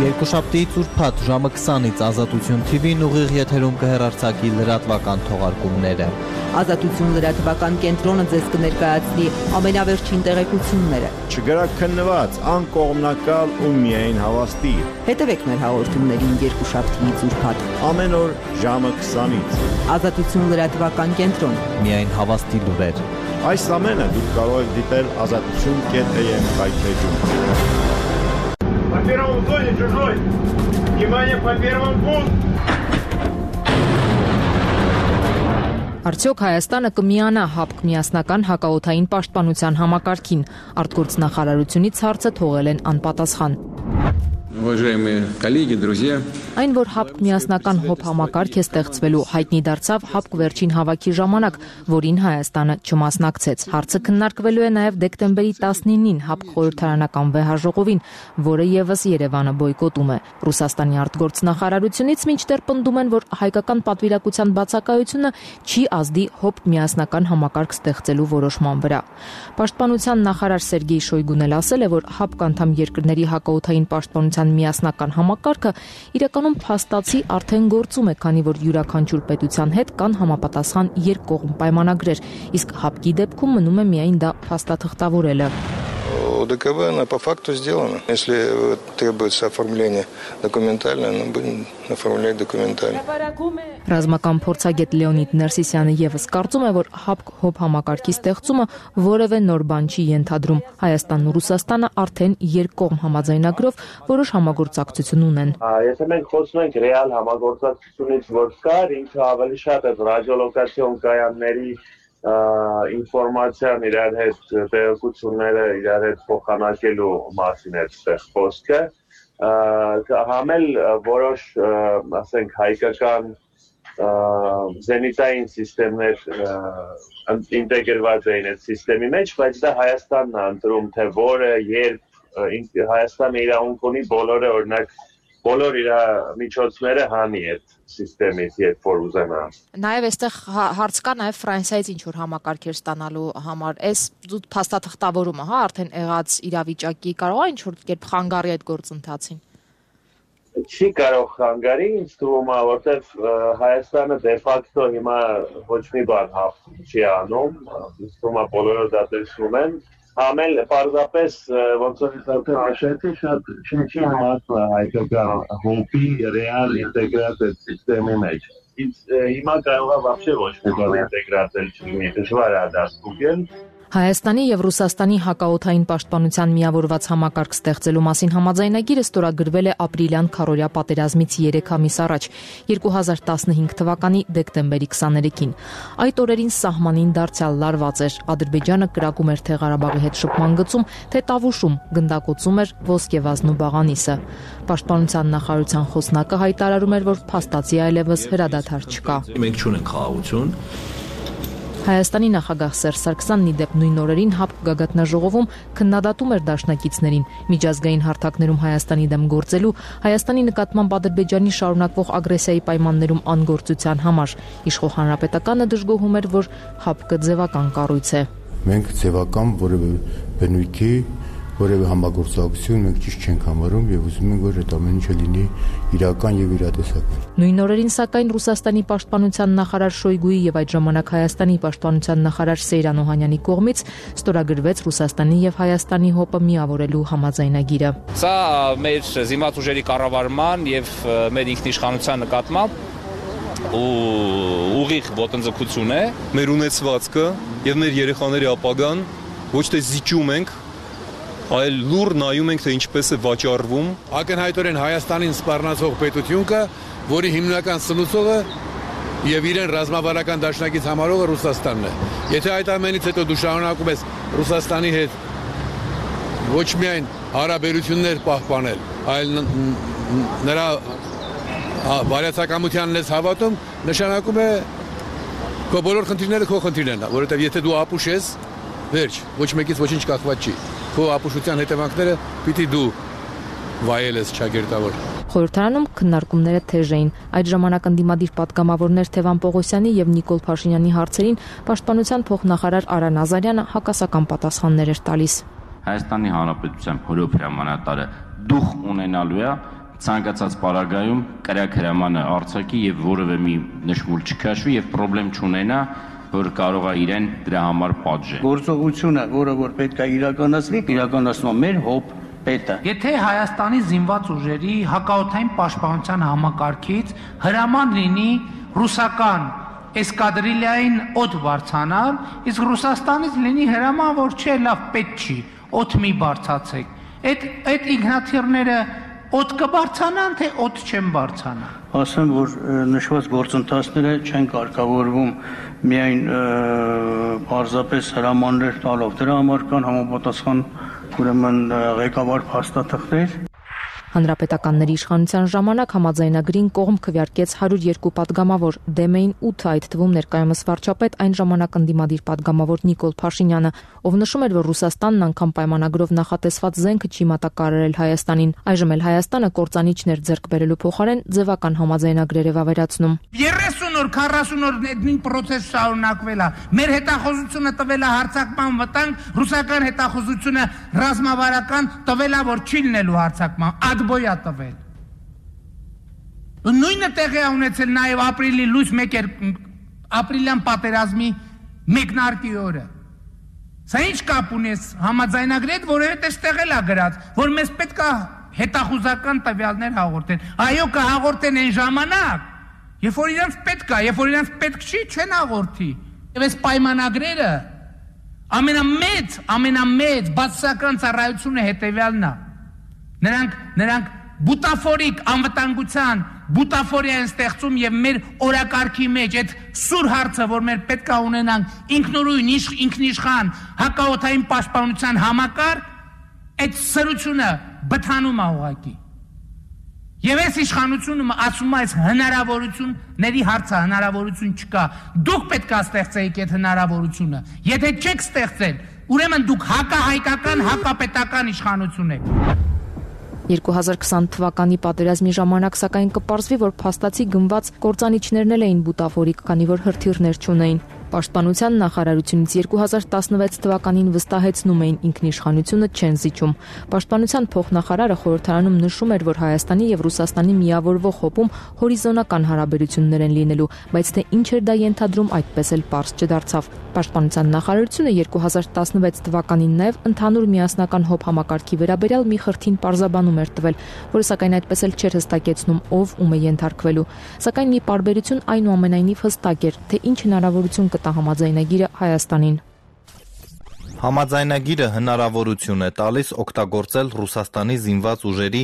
Երկուշաբթիից ուրբաթ ժամը 20-ից Ազատություն TV-ն ուղիղ եթերում կհեռարձակի լրատվական թողարկումները։ Ազատություն լրատվական կենտրոնը ձեզ կներկայացնի ամենավերջին տեղեկությունները։ Չգրակ քննված, անկողմնակալ ու միայն հավաստի։ Հետևեք մեր հաղորդումներին երկուշաբթիից ուրբաթ։ Ամեն օր ժամը 20-ից։ Ազատություն լրատվական կենտրոն։ Միայն հավաստի լուրեր։ Այս ամենը դուք կարող եք դիտել ազատություն.am կայքեջում։ По первому зоне чужой. Внимание по первому пункту. Արդյոք Հայաստանը կմիանա հապկ միասնական հակաօթային պաշտպանության համակարգին։ Արտգործնախարարությունից հարցը թողել են անպատասխան։ Уважаемые коллеги, друзья, Այն որ հապկ միասնական հոբ համակարգ է ստեղծվելու հայտնի դարձավ հապկ վերջին հավաքի ժամանակ, որին Հայաստանը չմասնակցեց։ Հարցը քննարկվելու է նաև դեկտեմբերի 19-ին հապկ խորհրդարանական վեհաժողովին, որը եւս Երևանը բոյկոտում է։ Ռուսաստանի արտգործնախարարությունից մինչդեռ պնդում են, որ հայկական պատվիրակության բացակայությունը չի ազդի հոբ միասնական համակարգ ստեղծելու որոշման վրա։ Պաշտպանության նախարար Սերգեյ Շոյգուն էլ ասել է, որ հապկ անդամ երկրների հակաօթային պաշտպանության միասնական համակարգը իրականում փաստացի արդեն գործում է, քանի որ յուրաքանչյուր պետության հետ կան համապատասխան երկկողմ պայմանագրեր, իսկ հապկի դեպքում մնում է միայն դա փաստաթղթավորելը։ ОДКБ, она по факту сделана. Если требуется оформление документальное, мы будем оформлять документально. Ռազմական փորձագետ Լեոնիդ Ներսիսյանը եւս կարծում է, որ հապկ հոբ համակարգի ստեղծումը որևէ նոր բան չի ենթադրում։ Հայաստանն ու Ռուսաստանը արդեն երկկողմ համաձայնագրով որոշ համագործակցություն ունեն։ Եթե մենք խոսում ենք ռեալ համագործակցությունից, որ կար, ինքը ավելի շատ է ռադիոլոկացիոն կայանների ա, ինֆորմացիան իրար հետ տեղեկությունները իրար հետ փոխանակելու մասին է այստեղ խոսքը համել որոշ ասենք հայկական զենիտային համակարգեր ինտեգրված էին այդ համակարգի մեջ, բայց դա Հայաստանն է ընտրում թե որը երբ Հայաստանը իրավունք ունի բոլորը օրինակ բոլոր իր միջոցները հանի այդ համակարգից, երբ որ ուզենա։ Նաև այստեղ հա- հարց կա նաև Ֆրանսիայից ինչ որ համակարգեր ստանալու համար։ Այս փաստաթղթավորումը, հա, արդեն եղած իրավիճակի կարող է ինչ որ կերպ խանգարի այդ գործընթացին։ չի կարող խանգարի ինձ թվում է ը, Հայաստանը դե ֆակտո հիմա ոչ մի բան հավ չի անում ինձ թվում է բոլորը դա տեսնում են ամեն պարզապես ոնց որ արդեն հաշվեցի շատ չնչի մասն է հայկական հոպի ռեալ ինտեգրատիվ համակարգի մեջ հիմա կարող է բավարար ոչ մի բան ինտեգրացնել չլինի դժվար է դասուկել Հայաստանի եւ Ռուսաստանի հակաօթային պաշտպանության միավորված համակարգ ստեղծելու մասին համաձայնագիրը ստորագրվել է ապրիլյան քարորյա պատերազմից 3 ամիս առաջ 2015 թվականի դեկտեմբերի 23-ին։ Այդ օրերին սահմանին դարձյալ լարված էր։ Ադրբեջանը կրակում էր թե Ղարաբաղի հետ շփման գծում, թե Տավուշում գնդակոծում էր ոսկեվազն ու բաղանիսը։ Պաշտպանության նախարարության խոսնակը հայտարարում էր, որ փաստացի այլևս հրադադար չկա։ Մենք չունենք խաղաղություն, Հայաստանի նախագահ Սերժ Սարգսյանն ի դեպ նույն օրերին հապկ գագաթնաժողովում քննադատում էր դաշնակիցներին միջազգային հարթակներում Հայաստանի դեմ գործելու Հայաստանի նկատմամբ Ադրբեջանի շարունակվող ագրեսիայի պայմաններում անգործության համար իշխող հանրապետականը դժգոհում էր, որ հապկը ձևական կառույց է։ Մենք ձևական որևէ բնույթի, որևէ համագործակցություն մենք ճիշտ չենք համարում եւ ուզում ենք որ այդ ամեն ինչը լինի իրական եւ իրատեսական։ Նույն օրերին սակայն Ռուսաստանի պաշտպանության նախարար Շոյգուի եւ այդ ժամանակ Հայաստանի պաշտպանության նախարար Սեյրան Օհանյանի կողմից ստորագրվեց Ռուսաստանի եւ Հայաստանի հոպը միավորելու համաձայնագիրը։ Սա մեր զինված ուժերի կառավարման եւ մեր ինքնիշխանության նկատմամբ ու ուղիղ ոտնձգություն է մեր ունեցվածքը եւ մեր երեխաների ապագան ոչ թե զիջում ենք, այլ լուր նայում ենք թե ինչպես է վաճառվում ակնհայտորեն Հայաստանին սպառնացող պետություն կա, որի հիմնական սնուցողը եւ իրեն ռազմավարական դաշնակից համարողը Ռուսաստանն է։ Եթե այդ ամենից հետո դու շարունակում ես Ռուսաստանի հետ ոչ միայն հարաբերություններ պահպանել, այլ նրա բարյացակամությանն ես հավատում, նշանակում է քո բոլոր խնդիրները քո խնդիրներն են, որովհետեւ եթե դու ապուշ ես, վերջ, ոչ մեկից ոչինչ կախված չի քո ապուշության հետևանքները պիտի դու վայելես ճակերտավոր։ Խորհրդարանում քննարկումները թեժ էին։ Այդ ժամանակ ընդդիմադիր պատգամավորներ Թևան Պողոսյանի եւ Նիկոլ Փաշինյանի հարցերին պաշտպանության փոխնախարար Արան Ազարյանը հակասական պատասխաններ էր տալիս։ Հայաստանի Հանրապետության հորոփ հրամանատարը դուխ ունենալու է ցանկացած պարագայում կրակ հրամանը արցակի եւ որևէ մի նշմուլ չքաշվի եւ խնդրեմ չունենա որ կարող է իրեն դրա համար պատժել։ Գործողությունը, որը որ պետք է իրականացվի, իրականացնում մեր հոբ պետը։ Եթե Հայաստանի զինված ուժերի հակաօթային պաշտպանության համակարգից հրաման լինի ռուսական էսկադրիլիային օդ բարձանալ, իսկ Ռուսաստանից լինի հրաման, որ չէ, լավ պետք չի, օդ մի բարձացեք։ Այդ այդ ինքնաթիռները օդ կբարձանան, թե օդ չեն բարձանա։ Ասեմ, որ նշված գործընթացները չեն կարգավորվում միայն պարզապես հրամաններ տալով։ Դրա համար կան համապատասխան ուրեմն ղեկավար փաստաթղթեր Հանրապետականների իշխանության ժամանակ համաձայնագրին կողմ քվեարկեց 102 падգամավոր, դեմ էին 8 այդ թվում ներկայումս վարչապետ այն ժամանակ ընդդիմադիր падգամավոր Նիկոլ Փաշինյանը, ով նշում էր, որ Ռուսաստանն անգամ պայմանագրով նախատեսված զենքը չի մատակարարել Հայաստանին։ Այժմ էլ Հայաստանը կորցանիչներ ձեռք բերելու փոխարեն ձևական համաձայնագրեր է վավերացնում օր, 40 օր նույն process շարունակվել է։ Մեր հետախոզությունը տվել է հարցակման վտանգ, ռուսական հետախոզությունը ռազմավարական տվել է, որ չի լինելու հարցակման բոյա տվել։ Նույնը տեղի ունեցել նաև ապրիլի լույս 1 ապրիլյան պատերազմի մեկնարկի օրը։ Սա ինչ կապ ունես համաձայնագրի հետ, որ հետ էստեղ էլ է գրած, որ մեզ պետք է հետախուզական տվյալներ հաղորդեն։ Այո, կհաղորդեն այն ժամանակ, երբ որ իրանց պետք է, երբ որ իրանց պետք չի, չեն հաղորդի։ Եվ այս պայմանագրերը ամենամեծ, ամենամեծ բացասական ծառայությունը հետևյալն է Նրանք նրանք բուտաֆորիկ անվտանգության բուտաֆորիա են ստեղծում եւ մեր օրակարգի մեջ այդ սուր հարցը, որ մեր պետք է ունենանք ինքնուրույն ինքնիշխան հակաօթային պաշտպանության համակարգ, այդ սրությունը բթանում է ուղակի։ Եվ այս իշխանությունը ասում է այս հնարավորությունների հարցը հնարավորություն չկա։ Դուք պետք է ստեղծեիք այդ հնարավորությունը։ Եթե չեք ստեղծել, ուրեմն դուք հակահայկական, հակապետական իշխանություն եք։ 2020 թվականի պատերազմի ժամանակ սակայն կպարզվի, որ փաստացի գնված կորցանիչներն էլ էին բուտաֆորիկ, քանի որ հրթիռներ չունեին։ Պաշտպանության նախարարությունից 2016 թվականին վստահեցնում էին ինքնիշխանությունը չեն զիջում։ Պաշտպանության փոխնախարարը խորհրդարանում նշում էր, որ Հայաստանի եւ Ռուսաստանի միավորվող հոպում հորիզոնական հարաբերություններ են լինելու, բայց թե ինչ էր դա ենթադրում, այդպես էլ པարզ չդարձավ։ Պաշտպանության նախարարությունը 2016 թվականին նաև ընդհանուր միասնական հոբ համակարգի վերաբերյալ մի խրթին պարզաբանում էր տվել, որը սակայն այդպես էլ չէր հստակեցնում ով ում է ենթարկվելու։ Սակայն մի պարբերություն այնուամենայնիվ հստակ էր, թե ինչ հնարավորություն կտա համաձայնագիրը Հայաստանին։ Համաձայնագիրը հնարավորություն է տալիս օգտագործել Ռուսաստանի զինված ուժերի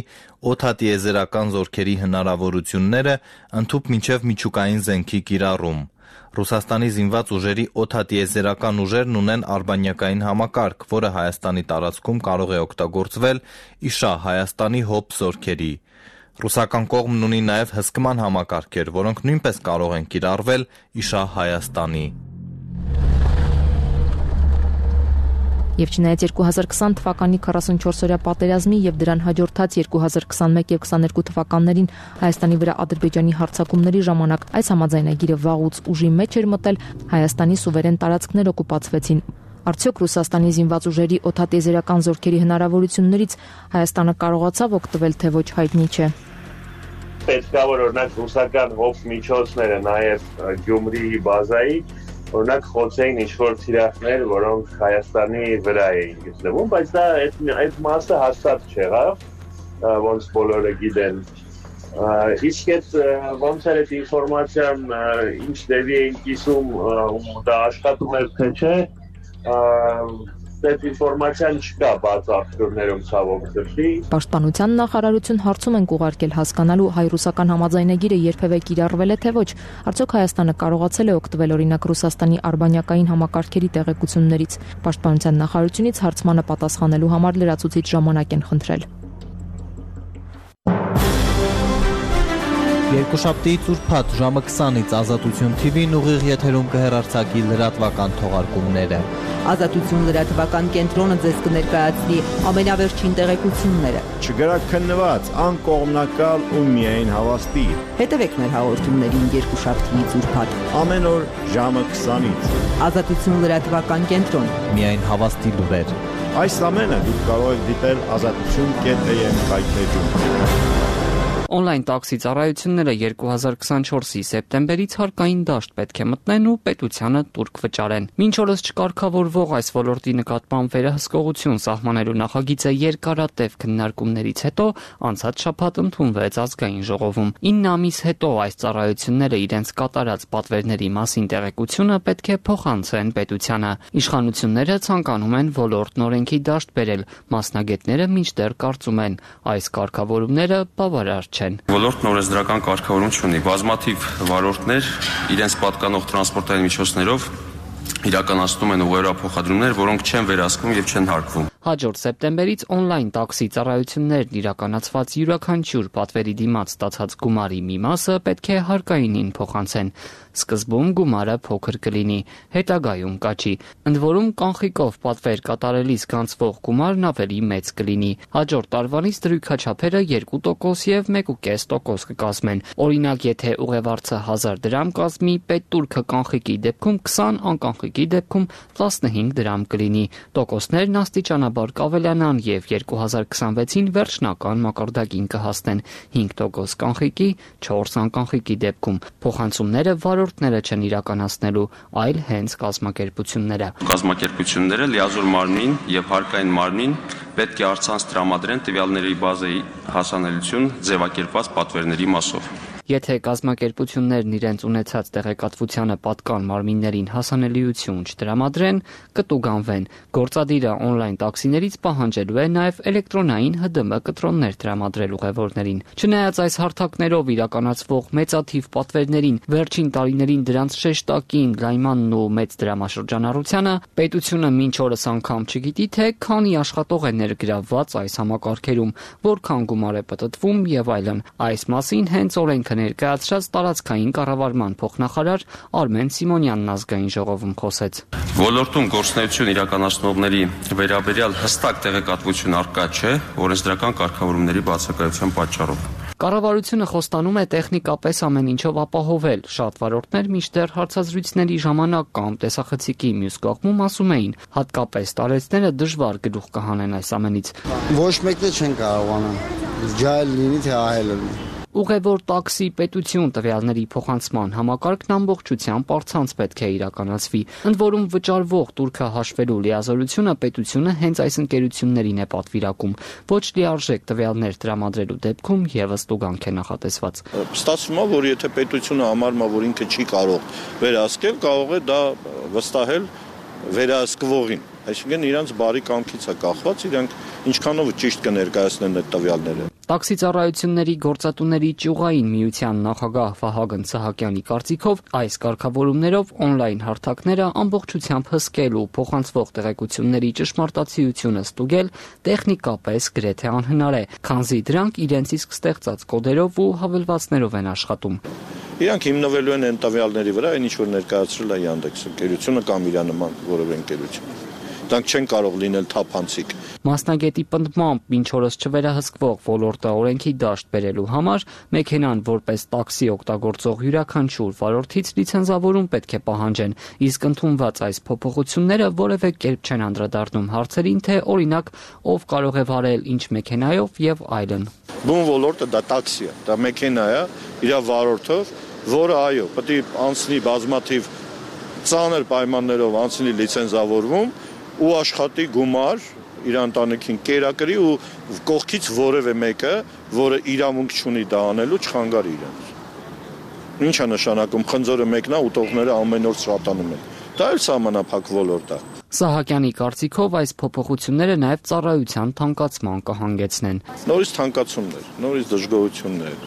օթատիեզերական զորքերի հնարավորությունները ընդཐུպ միջև միջուկային զենքի կիրառում։ Ռուսաստանի զինված ուժերի օդատիեզերական ուժերն ունեն արբանյակային համակարգ, որը Հայաստանի տարածքում կարող է օգտագործվել իշա Հայաստանի հոբ զորքերի։ Ռուսական կողմն ունի նաև հսկման համակարգեր, որոնք նույնպես կարող են կիրառվել իշա Հայաստանի։ Եվ չնայած 2020 թվականի 44-օրյա պատերազմի եւ դրան հաջորդած 2021 եւ 22 թվականներին Հայաստանի վրա Ադրբեջանի հարձակումների ժամանակ այս համաձայնագիրը վաղուց ուժի մեջ էր մտել, Հայաստանի սուվերեն տարածքներ օկուպացվեցին։ Արդյոք Ռուսաստանի զինված ուժերի օթատեզերական զորքերի հնարավորություններից Հայաստանը կարողացավ օգտվել թե ոչ հայտնի չէ պետք է որ օրինակ ռուսական հոբ միջոցները նաև Գյումրիի բազայի օրինակ խոցեին ինչ-որ թիրախներ, որոնք Հայաստանի վրա էին գտնվում, բայց դա այդ այդ մասը հաստատ չեղավ, ոնց բոլորը գիտեն։ Իսկ այդ ոնց էր այդ ինֆորմացիան ինչ դեպի էին կիսում ու դա աշխատում էր թե չէ, այդ ինֆորմացիան չկա բաց աղբյուրներում ցավոք սրտի։ Պաշտպանության նախարարություն հարցում են կուղարկել հասկանալու հայ-ռուսական համաձայնագիրը երբևէ կիրառվել է թե ոչ։ Արդյոք Հայաստանը կարողացել է օգտվել օրինակ Ռուսաստանի արբանյակային համակարգերի տեղեկություններից։ Պաշտպանության նախարարությունից հարցմանը պատասխանելու համար լրացուցիչ ժամանակ են խնդրել։ Երկուշաբթիից ուրբաթ ժամը 20-ից Ազատություն TV-ն ուղիղ եթերում կհեռարձակի լրատվական թողարկումները։ Ազատություն լրատվական կենտրոնը ձեզ կներկայացնի ամենավերջին տեղեկությունները։ Չգրաքննված, անկողմնակալ ու միայն հավաստի։ Հետևեք մեր հաղորդումներին երկուշաբթիից ուրբաթ։ Ամեն օր ժամը 20-ից։ Ազատություն լրատվական կենտրոն։ Միայն հավաստի լուրեր։ Այս ամենը դուք կարող եք դիտել ազատություն.am կայքեջում։ Օնլայն տաքսի ծառայությունները 2024-ի սեպտեմբերից հարկային դաշտ պետք է մտնեն ու պետությանը турք վճարեն։ Մինչ օրս չկարգավորվող այս ոլորտի նկատմամբ վերահսկողություն սահմանելու նախագիծը երկարատև քննարկումներից հետո անցած շաբաթ ընդունվեց ազգային ժողովում։ 9 ամիս հետո այս ծառայությունները իրենց կատարած պատվերների մասին տեղեկությունը պետք է փոխանցեն պետությանը։ Իշխանությունները ցանկանում են ոլորտն օրենքի դաշտ բերել, մասնագետները մինչդեռ կարծում են այս կարգավորումները բավարար չեն։ Ոլորտն օրենսդրական կարգավորում չունի։ Բազմաթիվ վարորդներ իրենց պատկանող տրանսպորտային միջոցներով իրականացնում են ուղերափոխադրումներ, որոնք չեն վերահսկվում եւ չեն հարկվում։ Հաջորդ սեպտեմբերից on-line տաքսի ծառայություններն իրականացված յուրաքանչյուր պատվերի դիմաց ստացած գումարի մի մասը պետք է հարկայինին փոխանցեն։ Սկզբում գումարը փոքր կլինի, հետագայում կաչի։ Ընդ որում կանխիկով պատվեր կատարելիս գանցվող գումարն ավելի մեծ կլինի։ Հաջորդ տարվանից դրույքաչափերը 2% եւ 1.5% կկազմեն։ Օրինակ, եթե ուղևարցը 1000 դրամ կազմի, պետտուրքը կանխիկի դեպքում 20, անկանխիկի դեպքում 15 դրամ կլինի։ Տոկոսներն աստիճանաբար կավելանան եւ 2026-ին վերջնական մակարդակին կհասնեն 5% կանխիկի, 4 անկանխիկի դեպքում։ Փոխանցումները վարորդ ոլորտները չեն իրականացնելու, այլ հենց կազմակերպությունները։ Կազմակերպությունները լիազոր մարմնին եւ հարկային մարմնին պետք է արցանց տրամադրեն տվյալների բազայի հասանելիություն ձևակերպված պատվերների մասով։ Եթե կազմակերպություններն իրենց ունեցած տեղեկատվությանը պատկան մարմիններին հասանելիություն չտրամադրեն, կտուգանվեն։ Գործադիրը on-line տաքսիներից պահանջելու է նաև էլեկտրոնային ՀԴՄ կտրոններ տրամադրել ուղևորներին։ Չնայած այս հարթակներով իրականացվող մեծաթիվ պատվերներին վերջին տարիներին դրանց շեշտակին լայմանն ու մեծ դրամաշրջանառությանը, պետությունը մինչ օրս անգամ չգիտի թե քանի աշխատող է ներգրավված այս համակարգերում, որքան գումար է պատտվում եւ այլն։ Այս մասին հենց օրենքը ներկայացրած տարածքային կառավարման փոխնախարար Արմեն Սիմոնյանն ազգային ժողովում խոսեց։ Ոլորտում գործնեություն իրականացնողների վերաբերյալ հստակ տեղեկատվություն արկա չէ օրենսդրական կարգավորումների բացակայության պատճառով։ Կառավարությունը խոստանում է տեխնիկապես ամեն ինչով ապահովել։ Շատ վարորդներ միշտեր հարցազրույցների ժամանակ կամ տեսախցիկի մյուս կողմում ասում էին, հատկապես տարեցները դժվար գլուխ կհանեն այս ամենից։ Ոչ մեկը չեն կարողանա։ Ջայլ լինի թե ահել լինի։ Ուղևոր տաքսի պետություն տվյալների փոխանցման համակարգն ամբողջությամբ առցանց պետք է իրականացվի։ Ընդ որում վճարվող տուրքը հաշվելու լիազորությունը պետությունը հենց այս ընկերություններին է պատվիրակում։ Ոչ լիարժեք տվյալներ տրամադրելու դեպքում եւս տուգանք է նախատեսված։ Ստացվում է, որ եթե պետությունը համարմա, որ ինքը չի կարող վերահսկել, կարող է դա վստահել վերահսկվողին։ Այսինքն իրանց բարի կամքից է կախված, իրանք ինչքանով ճիշտ կներկայացնեն այդ տվյալները։ Տաքսի ծառայությունների գործատուների ճյուղային միության նախագահ Վահագն Սահակյանի կարծիքով այս կարգավորումներով on-line հարթակները ամբողջությամբ հսկել ու փոխանցվող տեղեկությունների ճշմարտացիությունը ստուգել տեխնիկապես գրեթե անհնար է, քանզի դրանք իրենց իսկ ստեղծած կոդերով ու հավելվածներով են աշխատում։ Իրանք հիմնվելու են այն տվյալների վրա, այն ինչ որ ներկայացրել է Yandex ընկերությունը կամ իր նման որևէ ընկերություն դրանք չեն կարող լինել թափանցիկ։ Մասնագետի պնդմամբ մինչ օրս չվերահսկվող ոլորտը օրենքի դաշտ բերելու համար մեքենան որպես տաքսի օգտագործող յուրաքանչյուր վարորդից լիցենզավորում պետք է պահանջեն, իսկ ընդունված այս փոփոխությունները որևէ կերպ չեն անդրադառնում հարցերին, թե օրինակ ով կարող է վարել ինչ մեքենայով եւ այլն։ Բուն ոլորտը դա տաքսի է, դա մեքենա է, իր վարորդով, որը այո, պետք է անցնի բազմաթիվ ծանր պայմաններով անցնի լիցենզավորվում ու աշխատի գումար իր ընտանիքին կերակրի ու կողքից որևէ մեկը, որը իրավունք չունի դա անելու, չխանգարի իրենց։ Ինչ է նշանակում խնձորը մեկնա ուտողները ամեն օր շատանում են։ Դա էլ սահմանափակ ոլորտ է։ Սահակյանի կարծիքով այս փոփոխությունները նաև ծառայության թանկացման կհանգեցնեն։ Նորից թանկացումներ, նորից դժգոհություններ,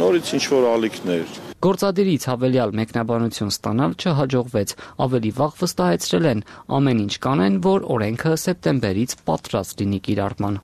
նորից ինչ որ ալիքներ, Գործադիրից հավելյալ մեկնաբանություն ստանալ չհաջողվեց։ Ավելի վաղ վստահեցրել են ամեն ինչ կանեն, որ օրենքը սեպտեմբերից պատրաստ լինի կիրառման։